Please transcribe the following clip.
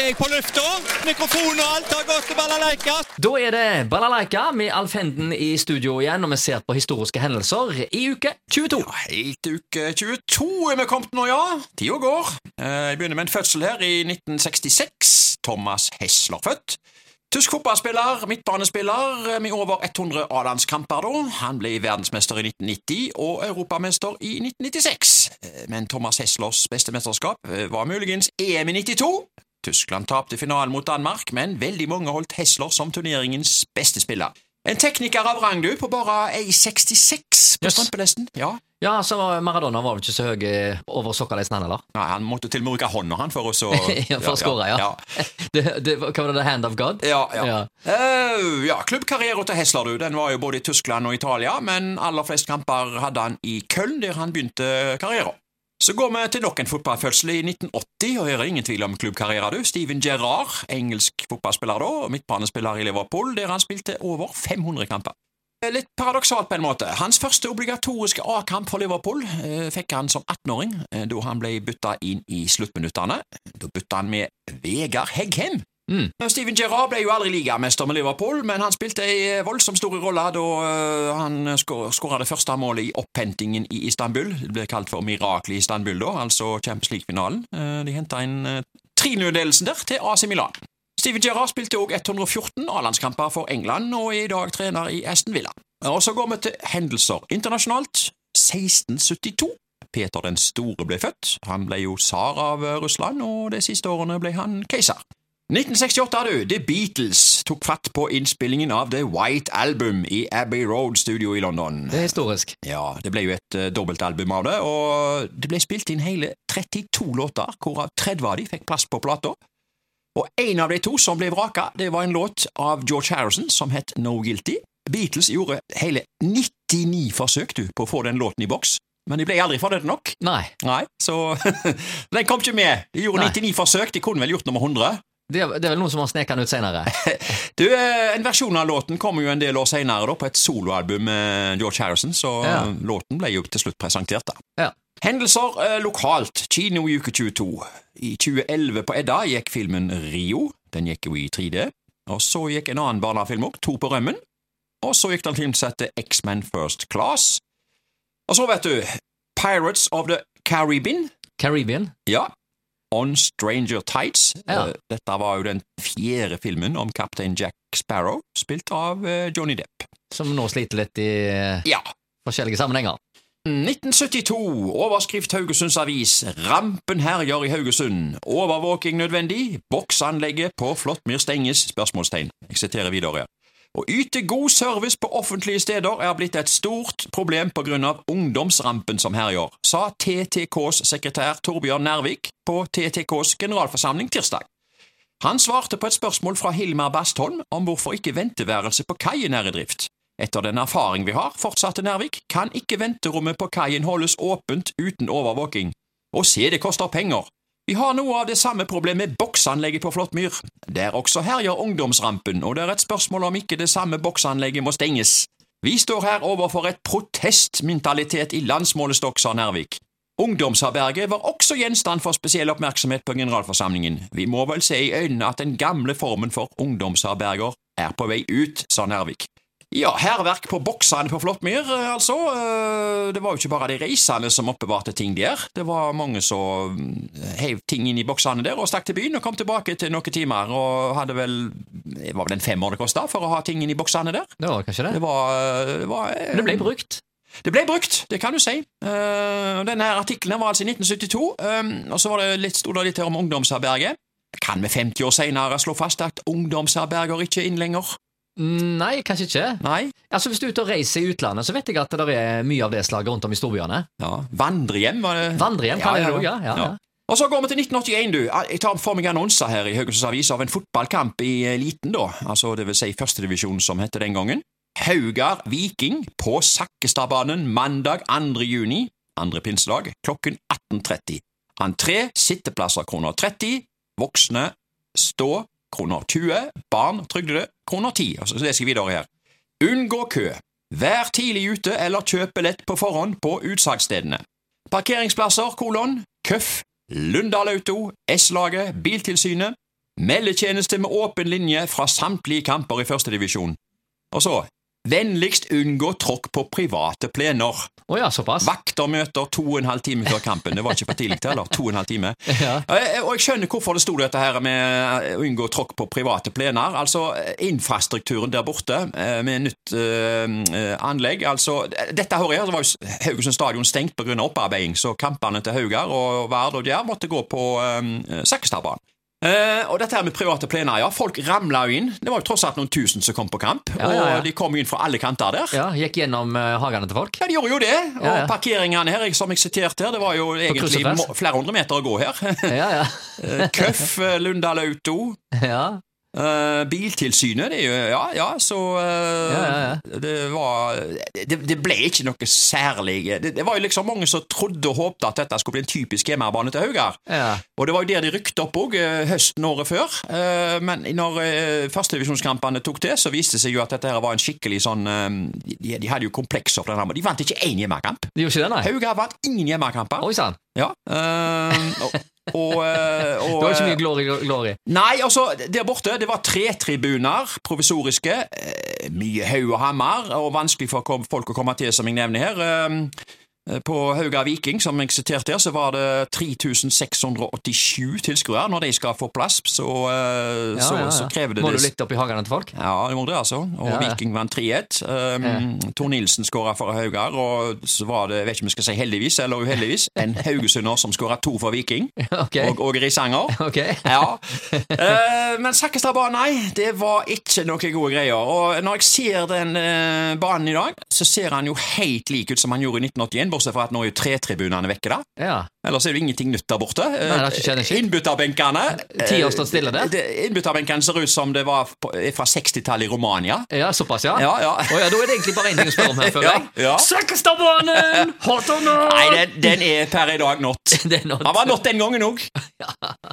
er jeg på lufta. Mikrofon og alt har gått til balalaika. Da er det Balalaika med Alf Henden i studio igjen, og vi ser på historiske hendelser i uke 22. Helt uke 22 er vi kommet nå, ja. Tida går. Eh, Jeg begynner med en fødsel her i 1966. Thomas Hessler født. Tysk fotballspiller, midtbanespiller med over 100 A-landskamper. da. Han ble verdensmester i 1990 og europamester i 1996. Eh, Men Thomas Hesslers beste mesterskap eh, var muligens EM i 92. Tyskland tapte finalen mot Danmark, men veldig mange holdt Hessler som turneringens beste spiller. En tekniker av rang, du, på bare 1,66 på Yes. strømpelesten. Ja. Ja, så Maradona var vel ikke så høy eh, over sokkaleisten, han heller? Nei, Han måtte til og med bruke hånda han for å så Ja, for å skåre, ja. ja. Det, det, hva var det? The Hand of God? Ja, ja. Ja. Uh, ja Klubbkarrieren til Hessler du, den var jo både i Tyskland og Italia, men aller flest kamper hadde han i Köln, der han begynte karrieren. Så går vi til nok en fotballfødsel i 1980, og her er ingen tvil om klubbkarriere, du. Steven Gerrard, engelsk fotballspiller da, og midtbanespiller i Liverpool, der han spilte over 500 kamper. Litt paradoksalt på en måte. Hans første obligatoriske A-kamp for Liverpool eh, fikk han som 18-åring, eh, da han ble bytta inn i sluttminuttene. Da bytta han med Vegard Hegghem. Mm. Steven Gerrard ble jo aldri ligamester med Liverpool, men han spilte ei voldsomt stor rolle da øh, han skåra det første målet i opphentingen i Istanbul. Det ble kalt for miraklet i Istanbul, da, altså Champions League-finalen. Eh, De henta inn eh, 3-0-ledelsen der til AC Milan. Steven Gerrard spilte òg 114 A-landskamper for England, og er i dag trener i Aston Villa. Og så går vi til hendelser internasjonalt. 1672. Peter den store ble født. Han ble jo tsar av eh, Russland, og de siste årene ble han keiser. 1968, du. The Beatles tok fatt på innspillingen av The White Album i Abbey Road Studio i London. Det er historisk. Ja, det ble jo et uh, dobbeltalbum av det, og det ble spilt inn hele 32 låter, hvorav 30 av de fikk plass på plata. Og en av de to som ble vraka, det var en låt av George Harrison som het No Guilty. Beatles gjorde hele 99 forsøk du, på å få den låten i boks, men de ble aldri fornøyd nok. Nei. Nei, så den kom ikke med. De gjorde Nei. 99 forsøk, de kunne vel gjort nummer 100. Det er, det er vel noen som har sneket den ut senere. Du, eh, En versjon av låten kom jo en del år senere da, på et soloalbum med George Harrison, så Ja. låten ble jo til slutt presentert. da. Ja. Hendelser eh, lokalt. Kino i uke 22. I 2011 på Edda gikk filmen Rio. Den gikk jo i 3D. Og så gikk en annen barnefilm opp, To på rømmen. Og så gikk den filmsettet X-Men First Class. Og så, vet du, Pirates of the Caribbean. Caribbean. Ja. On Stranger Tights. Ja. Eh, Dette var jo den fjerde filmen om kaptein Jack Sparrow, spilt av eh, Johnny Depp. Som nå sliter litt i eh, Ja. forskjellige sammenhenger. 1972. Overskrift Haugesunds Avis. Rampen herjer i Haugesund. Overvåking nødvendig. Boksanlegget på Flåttmyr stenges? Spørsmålstegn. Jeg siterer videre. Å yte god service på offentlige steder er blitt et stort problem av ungdomsrampen som herjer, sa TTKs sekretær Torbjørn Nærvik på TTKs generalforsamling tirsdag. Han svarte på et spørsmål fra Hilmar Bastholm om hvorfor ikke venteværelse på kaien er i drift. Etter den erfaring vi har, fortsatte Nærvik, kan ikke venterommet på kaien holdes åpent uten overvåking. Og se, det koster penger. Vi har noe av det samme problemet boksanlegget på Flåttmyr. Der også herjer ungdomsrampen, og det er et spørsmål om ikke det samme boksanlegget må stenges. Vi står her overfor et protestmentalitet i landsmålestokk, sa Nervik. Ungdomsherberget var også gjenstand for spesiell oppmerksomhet på generalforsamlingen. Vi må vel se i øynene at den gamle formen for ungdomsherberger er på vei ut, sa Nærvik. Ja, hærverk på boksene på Flåttmyr, eh, altså. Eh, Det var jo ikke bare de reisende som oppbevarte ting der. Det var mange som mm, heiv ting inn i boksene der og stakk til byen og kom tilbake til noen timer og hadde vel Det var vel en femmer det kosta for å ha ting inn i boksene der. Det var kanskje det. Det var, det var eh, det ble brukt. det ble brukt, det kan du si. Denne artikkelen var altså i 1972, um, og så var det litt, stod det litt her om ungdomsherberget. Kan vi 50 år senere slå fast at ungdomsherberger ikke er inn lenger? Nei, kanskje ikke. Nei? Altså Hvis du er ute og reiser i utlandet, så vet jeg at det er mye av det slaget rundt om i storbyene. Ja, Vandrehjem, var det? Vandrehjem kan òg, ja. ja, ja. Og så går vi til 1981, du. Jeg tar for meg annonser her i Haugesunds Avis av en fotballkamp i eliten, da. Altså det vil si førstedivisjon, som het den gangen. Haugar Viking på Sakkestadbanen mandag 2. juni, andre pinsedag, klokken 18.30. Entré, sitteplasser kroner 30, voksne stå kroner 20, barn trygdede kroner 10. Altså, så leser jeg videre her. Unngå kø. Vær tidlig ute eller kjøp billett på forhånd på utsalgsstedene. Parkeringsplasser, kolon, Køff, Lundal Auto, S-laget, Biltilsynet. Meldetjeneste med åpen linje fra samtlige kamper i førstedivisjon. Og så Vennligst unngå tråkk på private plener. Oh ja, såpass. Vakter møter to og en halv time før kampen. Det var ikke for tidlig, eller? To og en halv time. Ja. Eh, Og jeg skjønner hvorfor det sto dette her med å unngå tråkk på private plener. Altså, infrastrukturen der borte eh, med nytt eh, anlegg. Altså, dette hører jeg, så var jo Haugesund stadion stengt pga. opparbeiding, så kampene til Haugar og Vard og Djerv måtte gå på eh, Sakkestadbanen. Eh, og dette her med private plener, ja. Folk ramla jo inn. Det var jo tross alt noen tusen som kom på kamp. Ja, ja, ja. Og de kom inn fra alle kanter der. Ja, Gikk gjennom uh, hagene til folk. Ja, de gjorde jo det. Og parkeringene her, som jeg siterte her, det var jo egentlig flere hundre meter å gå her. Ja, ja. Eh, Køff, eh, Lundal Auto, ja. Eh, Biltilsynet, det er jo Ja, ja, så uh, Ja, ja, Det var det, det ble ikke noe særlig det, det var jo liksom mange som trodde og håpte at dette skulle bli en typisk hjemmebane til Haugar. ja. Og det var jo der de rykte opp òg, høsten året før. Uh, Men når eh, førstedivisjonskampene tok til, så viste det seg jo at dette her var en skikkelig sånn eh, De, de hadde jo komplekser den her, men de vant ikke én hjemmekamp. De gjorde ikke det, nei? Haugar vant ingen hjemmekamper. Oi sann. Ja. Uh, og, og, eh, og, Det var ikke mye glory, glory. Nei, altså, der borte det var tre tribuner, provisoriske. Uh, Mye haug og hammer, og vanskelig for folk å komme til, som jeg nevner her. Eh, På Hauga Viking, som jeg siterte her, så var det 3687 tilskuere. Når de skal få plass, så, eh, Ja, så, ja, så krever det Må du litt opp i hagene til folk? Ja, det må det, altså. Og Ja. Viking vant 3-1. Um, Tor Nilsen skåra for Haugar, og så var det, jeg vet ikke om jeg skal si heldigvis eller uheldigvis, en haugesunder som skåra to for Viking, Okay. og Åge Risanger. Ok. Ja. Uh, men Sakkestad bane, nei, det var ikke noe gode greier. Og når jeg ser den uh, banen i dag, så ser han jo helt lik ut som han gjorde i 1981, bortsett fra at nå er jo tretribunene vekke da. Ja. Ellers er det ingenting nytt der borte. Innbytterbenkene Ti år stått stille der? eh, Innbytterbenkene ser ut som det var fra 60-tallet i Romania. ja, såpass, ja? Ja, ja. Oh, ja, Da er det egentlig bare én ting å spørre om her, føler Ja, jeg. ja. Søkkestadbanen! Hot or not? Nei, den, den er per i dag not. Den not. Han var not den gangen òg.